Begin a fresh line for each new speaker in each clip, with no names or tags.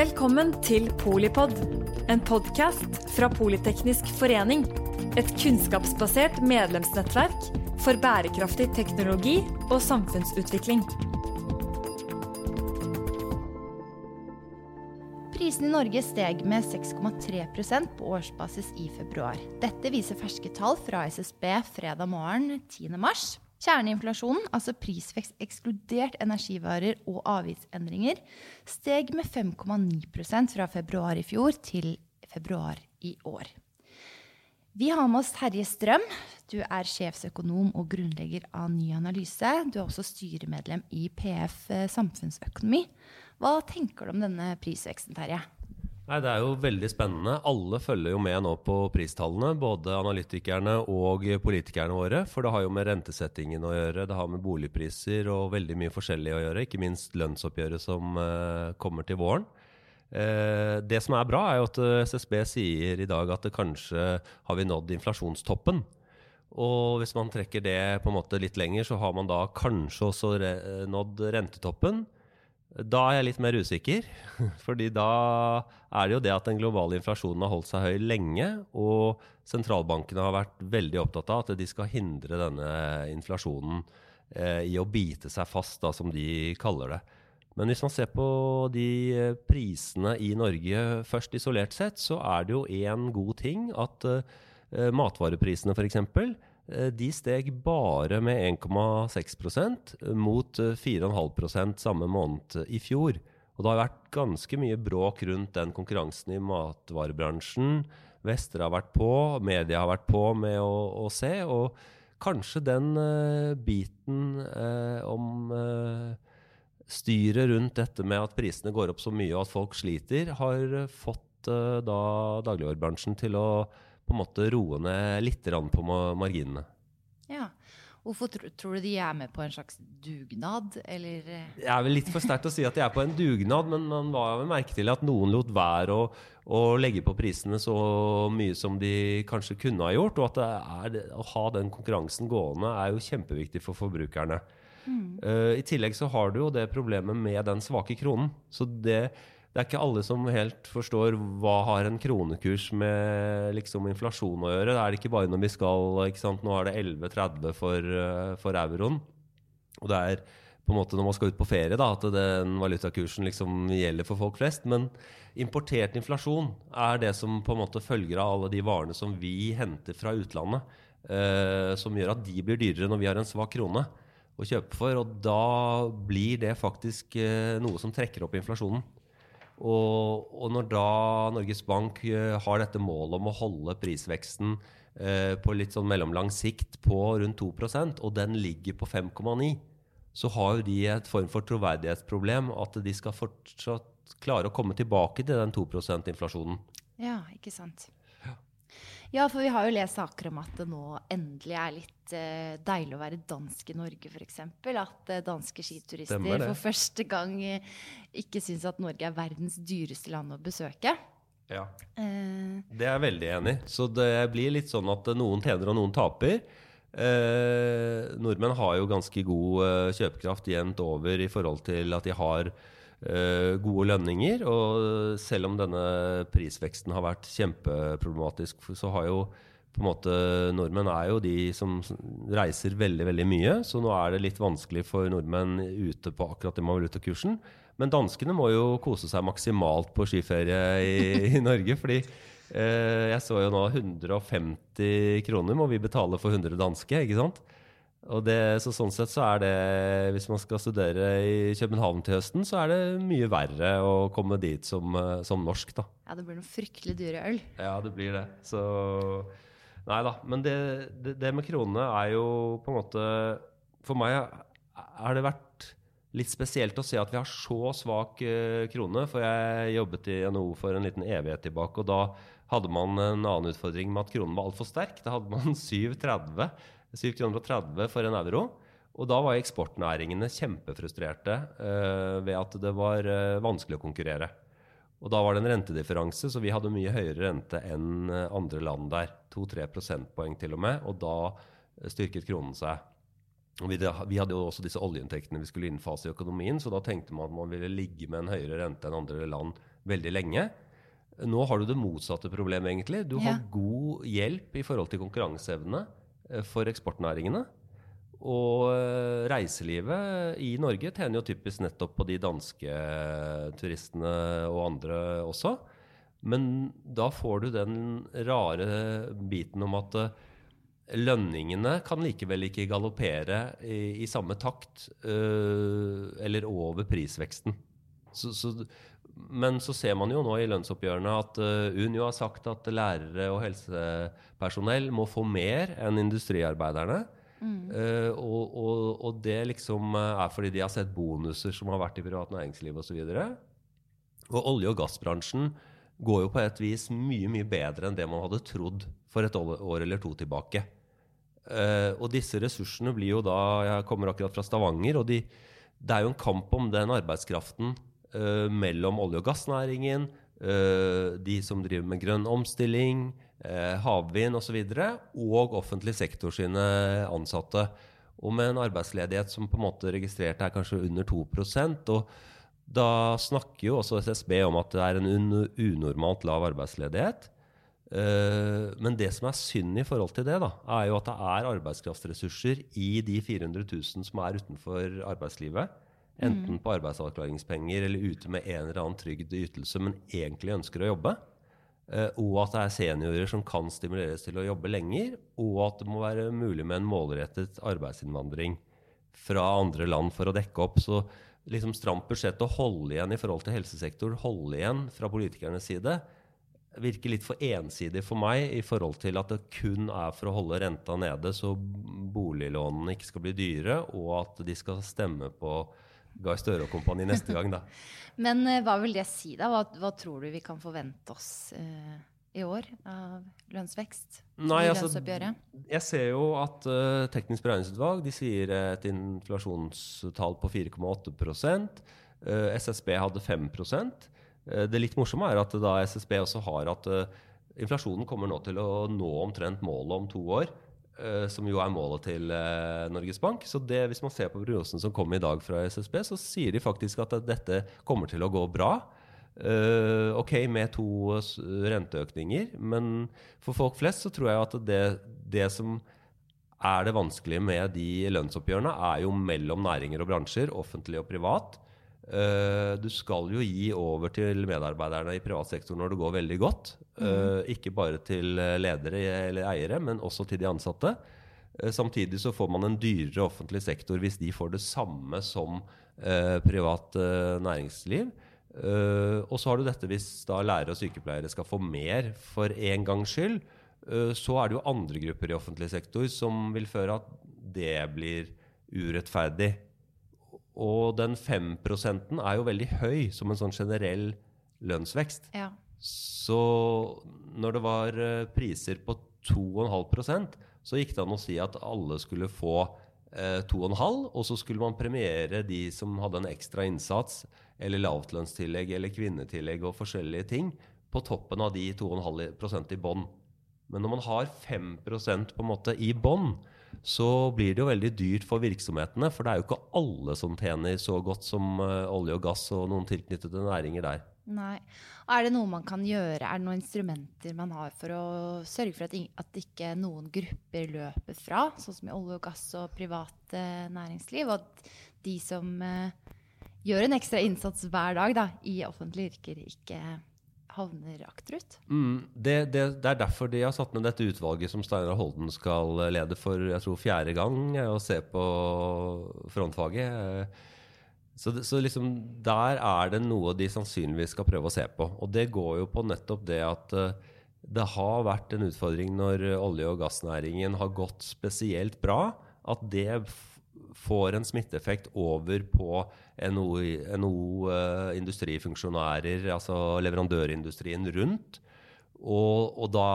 Velkommen til Polipod, en podkast fra Politeknisk forening. Et kunnskapsbasert medlemsnettverk for bærekraftig teknologi og samfunnsutvikling.
Prisene i Norge steg med 6,3% på årsbasis i februar. Dette viser ferske tall fra SSB fredag morgen 10. mars. Kjerneinflasjonen, altså prisvekst ekskludert energivarer og avgiftsendringer, steg med 5,9 fra februar i fjor til februar i år. Vi har med oss Terje Strøm. Du er sjefsøkonom og grunnlegger av Ny Analyse. Du er også styremedlem i PF Samfunnsøkonomi. Hva tenker du om denne prisveksten, Terje?
Nei, Det er jo veldig spennende. Alle følger jo med nå på pristallene. Både analytikerne og politikerne våre. For det har jo med rentesettingen å gjøre, det har med boligpriser og veldig mye forskjellig å gjøre. Ikke minst lønnsoppgjøret som eh, kommer til våren. Eh, det som er bra, er jo at SSB sier i dag at kanskje har vi nådd inflasjonstoppen. Og hvis man trekker det på en måte litt lenger, så har man da kanskje også re nådd rentetoppen. Da er jeg litt mer usikker. fordi da er det jo det at den globale inflasjonen har holdt seg høy lenge. Og sentralbankene har vært veldig opptatt av at de skal hindre denne inflasjonen eh, i å bite seg fast, da, som de kaller det. Men hvis man ser på de eh, prisene i Norge først isolert sett, så er det jo én god ting at eh, matvareprisene f.eks. Eh, de steg bare med 1,6% mot 4,5 eh, samme måned i fjor. Og det har vært ganske mye bråk rundt den konkurransen i matvarebransjen. Vestre har vært på, media har vært på med å, å se. Og kanskje den uh, biten uh, om uh, styret rundt dette med at prisene går opp så mye og at folk sliter, har fått da dagligvarebransjen til å på en måte roe ned litt på marginene.
Ja. Hvorfor tro, tror du de er med på en slags dugnad, eller?
Det er vel litt for sterkt å si at de er på en dugnad, men man var vel merke til at noen lot være å, å, legge på prisene så mye som de kanskje kunne ha gjort. Og at er, å ha den konkurransen gående er jo kjempeviktig for forbrukerne. Mm. Uh, I tillegg så har du jo det problemet med den svake kronen. Så det det er ikke alle som helt forstår hva har en kronekurs med liksom inflasjon å gjøre. Det er ikke bare når vi skal ikke sant? Nå er det 11,30 for, uh, for euroen. Og det er på en måte når man skal ut på ferie da, at den valutakursen liksom gjelder for folk flest. Men importert inflasjon er det som på en måte følger av alle de varene som vi henter fra utlandet. eh, som gjør at de blir dyrere når vi har en svak krone å kjøpe for. Og da blir det faktisk eh, noe som trekker opp inflasjonen. Og, og, når da Norges Bank uh, har dette målet om å holde prisveksten uh, på litt sånn mellomlang sikt på rundt 2% og den ligger på 5,9 så har jo de et form for troverdighetsproblem. At de skal fortsatt klare å komme tilbake til den 2 %-inflasjonen.
Ja, ikke sant. Ja, for vi har jo lest saker om at det nå endelig er litt uh, deilig å være dansk i Norge, f.eks. At uh, danske skiturister for første gang uh, ikke syns at Norge er verdens dyreste land å besøke.
Ja. Det er jeg veldig enig i. Så det blir litt sånn at noen tjener og noen taper. nordmenn har jo ganske god kjøpekraft jevnt over i forhold til at de har gode lønninger. Og selv om denne prisveksten har vært kjempeproblematisk, så har jo på en måte Nordmenn er jo de som reiser veldig veldig mye, så nå er det litt vanskelig for nordmenn ute på akkurat det valutakursen. Men danskene må jo kose seg maksimalt på skiferie i, i Norge. fordi eh, jeg så jo nå 150 kroner må vi betale for 100 danske. ikke sant? Og det, så sånn sett så er det, hvis man skal studere i København til høsten, så er det mye verre å komme dit som, eh, som norsk, da.
Ja, det blir noe fryktelig dyre øl.
Ja, det blir det. Så Nei da. Men det, det, det med kronene er jo på en måte For meg har det vært litt spesielt å se at vi har så svak uh, krone. For jeg jobbet i NHO for en liten evighet tilbake, og da hadde man en annen utfordring med at kronen var altfor sterk. Da hadde man 7,30 7,30 for en euro. Og da var eksportnæringene kjempefrustrerte uh, ved at det var uh, vanskelig å konkurrere. Og da var det en rentedifferanse, så vi hadde mye høyere rente enn uh, andre land der. 2-3 prosentpoeng til og med. Og da styrket kronen seg. Og vi, vi, hadde jo også disse oljeinntektene vi skulle innfase i økonomien, så da tenkte man at man ville ligge med en høyere rente enn andre land veldig lenge. Nå har du det motsatte problemet, egentlig. Du har
Ja.
god hjelp i forhold til konkurranseevne eh, for eksportnæringene. Og eh, reiselivet i Norge tjener jo typisk nettopp på de danske turistene og andre også. Men da får du den rare biten om at eh, lønningene kan likevel ikke galoppere i, i samme takt eller over prisveksten. Så, så, men så ser man jo nå i lønnsoppgjørene at øh, Unio har sagt at lærere og helsepersonell må få mer enn industriarbeiderne. Eh, og, og, og det liksom eh, er fordi de har sett bonuser som har vært i privat næringsliv osv. Og, og olje- og gassbransjen går jo på et vis mye mye bedre enn det man hadde trodd for et år eller to tilbake. Eh, og disse ressursene blir jo da Jeg kommer akkurat fra Stavanger, og de, det er jo en kamp om den arbeidskraften eh, mellom olje- og gassnæringen, eh, de som driver med grønn omstilling, eh, havvind osv., og, så videre, og offentlig sektor sine ansatte. Og med en arbeidsledighet som på en måte registrert er kanskje under 2% og da snakker jo også SSB om at det er en un unormalt lav arbeidsledighet. Eh, men det som er synd i forhold til det, da, er jo at det er arbeidskraftressurser i de 400 000 som er utenfor arbeidslivet. Enten på arbeidsavklaringspenger eller ute med en eller annen trygd ytelse, men egentlig ønsker å jobbe. Eh, og at det er seniorer som kan stimuleres til å jobbe lenger. Og at det må være mulig med en målrettet arbeidsinnvandring fra andre land for å dekke opp. Så liksom stramt budsjett å holde igjen i forhold til helsesektoren, holde igjen fra politikernes side, virker litt for ensidig for meg i forhold til at det kun er for å holde renta nede, så boliglånene ikke skal bli dyre, og at de skal stemme på Gahr Støre og kompani neste gang, da.
Men eh, hva vil det si, da? Hva, hva tror du vi kan forvente oss uh, i år av lønnsvekst?
Nei, altså. Jeg ser jo at uh, Teknisk beregningsutvalg de sier et inflasjonstall på 4,8 uh, SSB hadde 5 uh, Det litt morsomme er at da SSB også har at inflasjonen kommer nå til å nå omtrent målet om to år. Uh, Som jo er målet til uh, Norges Bank. Så det, hvis man ser på prognosen som kom i dag fra SSB, så sier de faktisk at dette kommer til å gå bra. Uh, ok, med to renteøkninger, men for folk flest så tror jeg at det, det som er det vanskelige med de lønnsoppgjørene, er jo mellom næringer og bransjer, offentlig og privat. Uh, du skal jo gi over til medarbeiderne i privat sektor når det går veldig godt. Mm. ikke bare til ledere eller eiere, men også til de ansatte. Samtidig så får man en dyrere offentlig sektor hvis de får det samme som privat næringsliv. Og så har du dette hvis da lærere og sykepleiere skal få mer for en gangs skyld. så er det jo andre grupper i offentlig sektor som vil føre at det blir urettferdig. Og den 5 er jo veldig høy som en sånn generell lønnsvekst.
Ja.
Så når det var eh, priser på 2,5% så gikk det an å si at alle skulle få eh, 2,5 og så skulle man premiere de som hadde en ekstra innsats, eller lavtlønnstillegg eller kvinnetillegg og forskjellige ting, på toppen av de 2,5% i bånn. Men når man har 5% på en måte i bånn, så blir det jo veldig dyrt for virksomhetene. For det er jo ikke alle som tjener så godt som eh, olje og gass og noen tilknyttede næringer der.
Nei. Er det noe man kan gjøre? Er det noen instrumenter man har for å sørge for at, at ikke noen grupper løper fra, sånn som i olje og gass og privat eh, næringsliv? Og at de som eh, gjør en ekstra innsats hver dag da, i offentlige yrker, ikke havner akterut?
Mm, det, det, det er derfor de har satt ned dette utvalget som Steinar Holden skal lede for jeg tror fjerde gang og se på frontfaget. Eh, Så, så liksom der er det noe de sannsynligvis skal prøve å se på. Og det går jo på nettopp det at eh, det har vært en utfordring når olje- og gassnæringen har gått spesielt bra, at det får en smitteeffekt over på NO, NO eh, industrifunksjonærer, altså leverandørindustrien rundt. Og, og da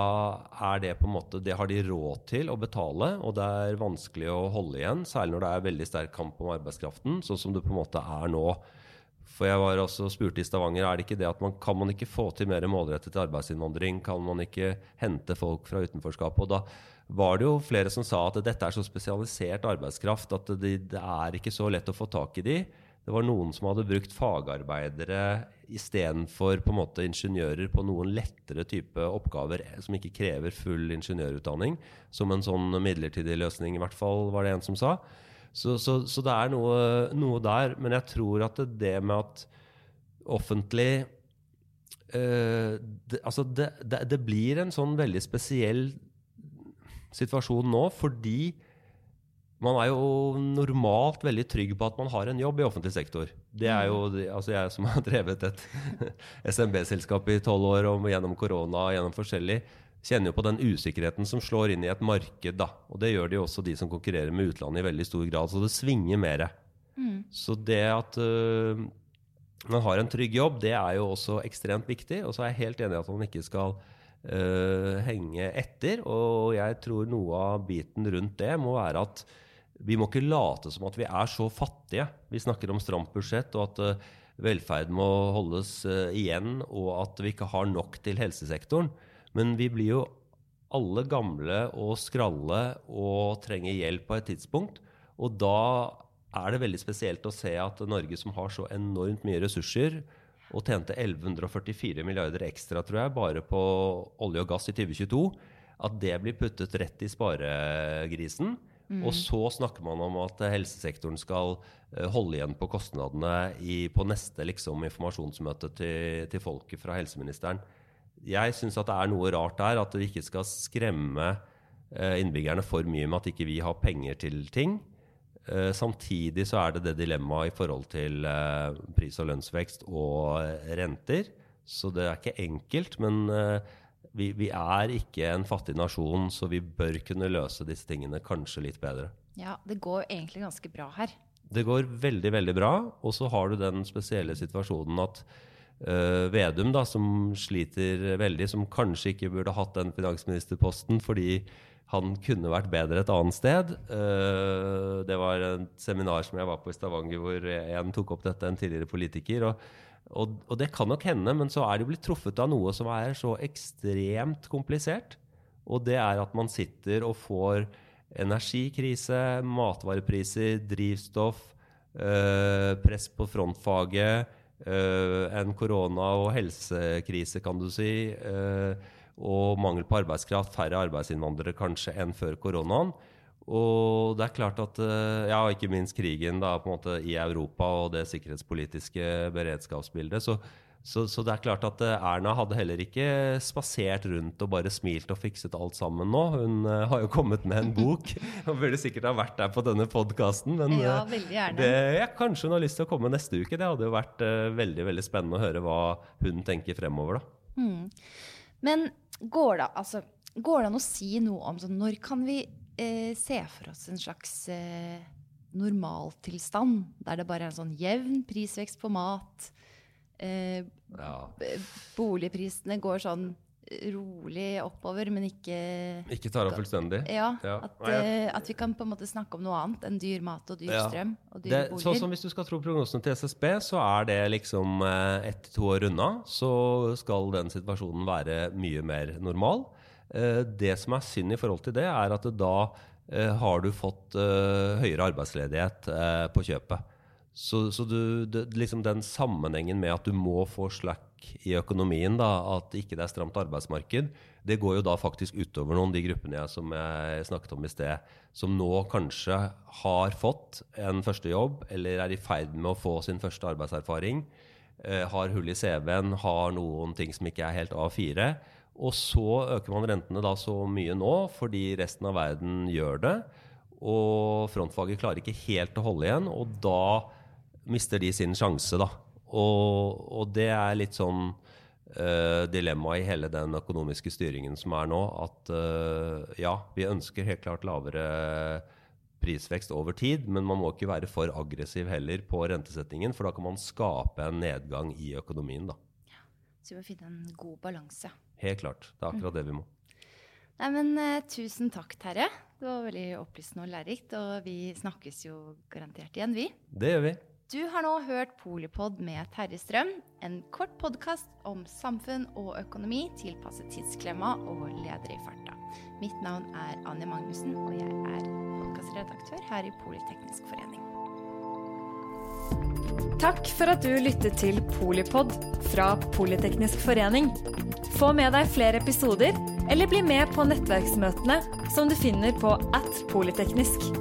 er det på en måte Det har de råd til å betale, og det er vanskelig å holde igjen, særlig når det er veldig sterk kamp om arbeidskraften, sånn som det på en måte er nå. For jeg var også spurte i Stavanger er det ikke det at man kan man ikke få til mer målrettet arbeidsinnvandring. Kan man ikke hente folk fra utenforskapet? Og da var det jo flere som sa at dette er så spesialisert arbeidskraft at det, det er ikke så lett å få tak i de. Det var noen som hadde brukt fagarbeidere istedenfor ingeniører på noen lettere type oppgaver som ikke krever full ingeniørutdanning. Som en sånn midlertidig løsning, i hvert fall, var det en som sa. Så, så, så det er noe, noe, der. Men jeg tror at det med at offentlig uh, det, Altså, det, det, det blir en sånn veldig spesiell situasjon nå fordi man er jo normalt veldig trygg på at man har en jobb i offentlig sektor. Det er jo, mm. altså Jeg som har drevet et SMB-selskap i tolv år og gjennom korona og gjennom forskjellig, kjenner jo på den usikkerheten som slår inn i et marked. da. Og det gjør det jo også de som konkurrerer med utlandet i veldig stor grad. Så det svinger mer. Mm. Så det at uh, man har en trygg jobb, det er jo også ekstremt viktig. Og så er jeg helt enig i at man ikke skal uh, henge etter. Og jeg tror noe av biten rundt det må være at vi må ikke late som at vi er så fattige. Vi snakker om stramt budsjett, og at uh, velferd må holdes uh, igjen, og at vi ikke har nok til helsesektoren. Men vi blir jo alle gamle og skralle og trenger hjelp på et tidspunkt. Og da er det veldig spesielt å se at Norge, som har så enormt mye ressurser, og tjente 1144 milliarder ekstra, tror jeg, bare på olje og gass i 2022, at det blir puttet rett i sparegrisen. Mm. Og så snakker man om at helsesektoren skal uh, holde igjen på kostnadene i, på neste liksom, informasjonsmøte til, til folket fra helseministeren jeg syns at det er noe rart der. At vi ikke skal skremme eh, innbyggerne for mye med at ikke vi har penger til ting. Eh, samtidig så er det det dilemmaet i forhold til uh, pris- og lønnsvekst og renter. Så det er ikke enkelt. Men vi, vi, er ikke en fattig nasjon, så vi bør kunne løse disse tingene kanskje litt bedre.
Ja, det går egentlig ganske bra her.
Det går veldig, veldig bra. Og så har du den spesielle situasjonen at uh, Vedum, da, som sliter veldig, som kanskje ikke burde hatt den finansministerposten fordi han kunne vært bedre et annet sted. Uh, det var et seminar som jeg var på i Stavanger, hvor en tok opp dette, en tidligere politiker. og og, og, det kan nok hende, men så er det blitt truffet av noe som er så ekstremt komplisert. Og det er at man sitter og får energikrise, matvarepriser, drivstoff, øh, press på frontfaget, Uh, en korona- og helsekrise, kan du si. Og mangel på arbeidskraft. Færre arbeidsinnvandrere kanskje enn før koronaen. Og det er klart at uh, Ja, ikke minst krigen da, på en måte i Europa og det sikkerhetspolitiske beredskapsbildet. Så så, så, det er klart at eh, Erna hadde heller ikke spasert rundt og bare smilt og fikset alt sammen nå. Hun uh, har jo kommet med en bok Hun burde sikkert ha vært der på denne podkasten. Men
ja, eh.
Det, ja, kanskje hun har lyst til å komme neste uke. Det hadde jo vært veldig veldig spennende å høre hva hun tenker fremover. da.
Mm. Men går det, altså, går det an å si noe om sånn, når kan vi eh, se for oss en slags eh, normaltilstand? Der det bare er en sånn jevn prisvekst på mat? Eh, ja. Boligprisene går sånn rolig oppover, men ikke
Ikke tar av fullstendig?
Ja. ja. At, uh, at, vi kan på en måte snakke om noe annet enn dyr mat og dyr ja. strøm og dyre
boliger. Sånn som Hvis du skal tro prognosene til SSB, så er det liksom uh, ett to år unna. Så skal den situasjonen være mye mer normal. Uh, det som er synd i forhold til det, er at da har du fått høyere arbeidsledighet på kjøpet. Så, så du, det, liksom den sammenhengen med at du må få slack i økonomien, da, at ikke det er stramt arbeidsmarked, det går jo da faktisk utover noen av de gruppene jeg, som jeg snakket om i sted, som nå kanskje har fått en første jobb, eller er i ferd med å få sin første arbeidserfaring, eh, har hull i CV-en, har noen ting som ikke er helt A4. Og så øker man rentene da så mye nå fordi resten av verden gjør det. Og frontfaget klarer ikke helt å holde igjen. Og da mister de sin sjanse, da. Og, og det er litt sånn uh, dilemma i hele den økonomiske styringen som er nå. At uh, ja, vi ønsker helt klart lavere prisvekst over tid, men man må ikke være for aggressiv heller på rentesettingen, for da kan man skape en nedgang i økonomien, da.
Ja, så vi må finne en god balanse.
Helt klart. Det er akkurat mm. det vi må.
Nei, men uh, Tusen takk, Terje. Det var veldig opplysende og lærerikt. Og vi snakkes jo garantert igjen, vi.
Det gjør vi.
Du har nå hørt Polipod med Terje Strøm, en kort podkast om samfunn og økonomi tilpasset tidsklemma og ledere i farta. Mitt navn er Anja Magnussen, og jeg er podkastredaktør her i Politeknisk forening.
Takk for at du lyttet til Polipod fra Politeknisk forening. Få med deg flere episoder, eller bli med på nettverksmøtene som du finner på at polyteknisk.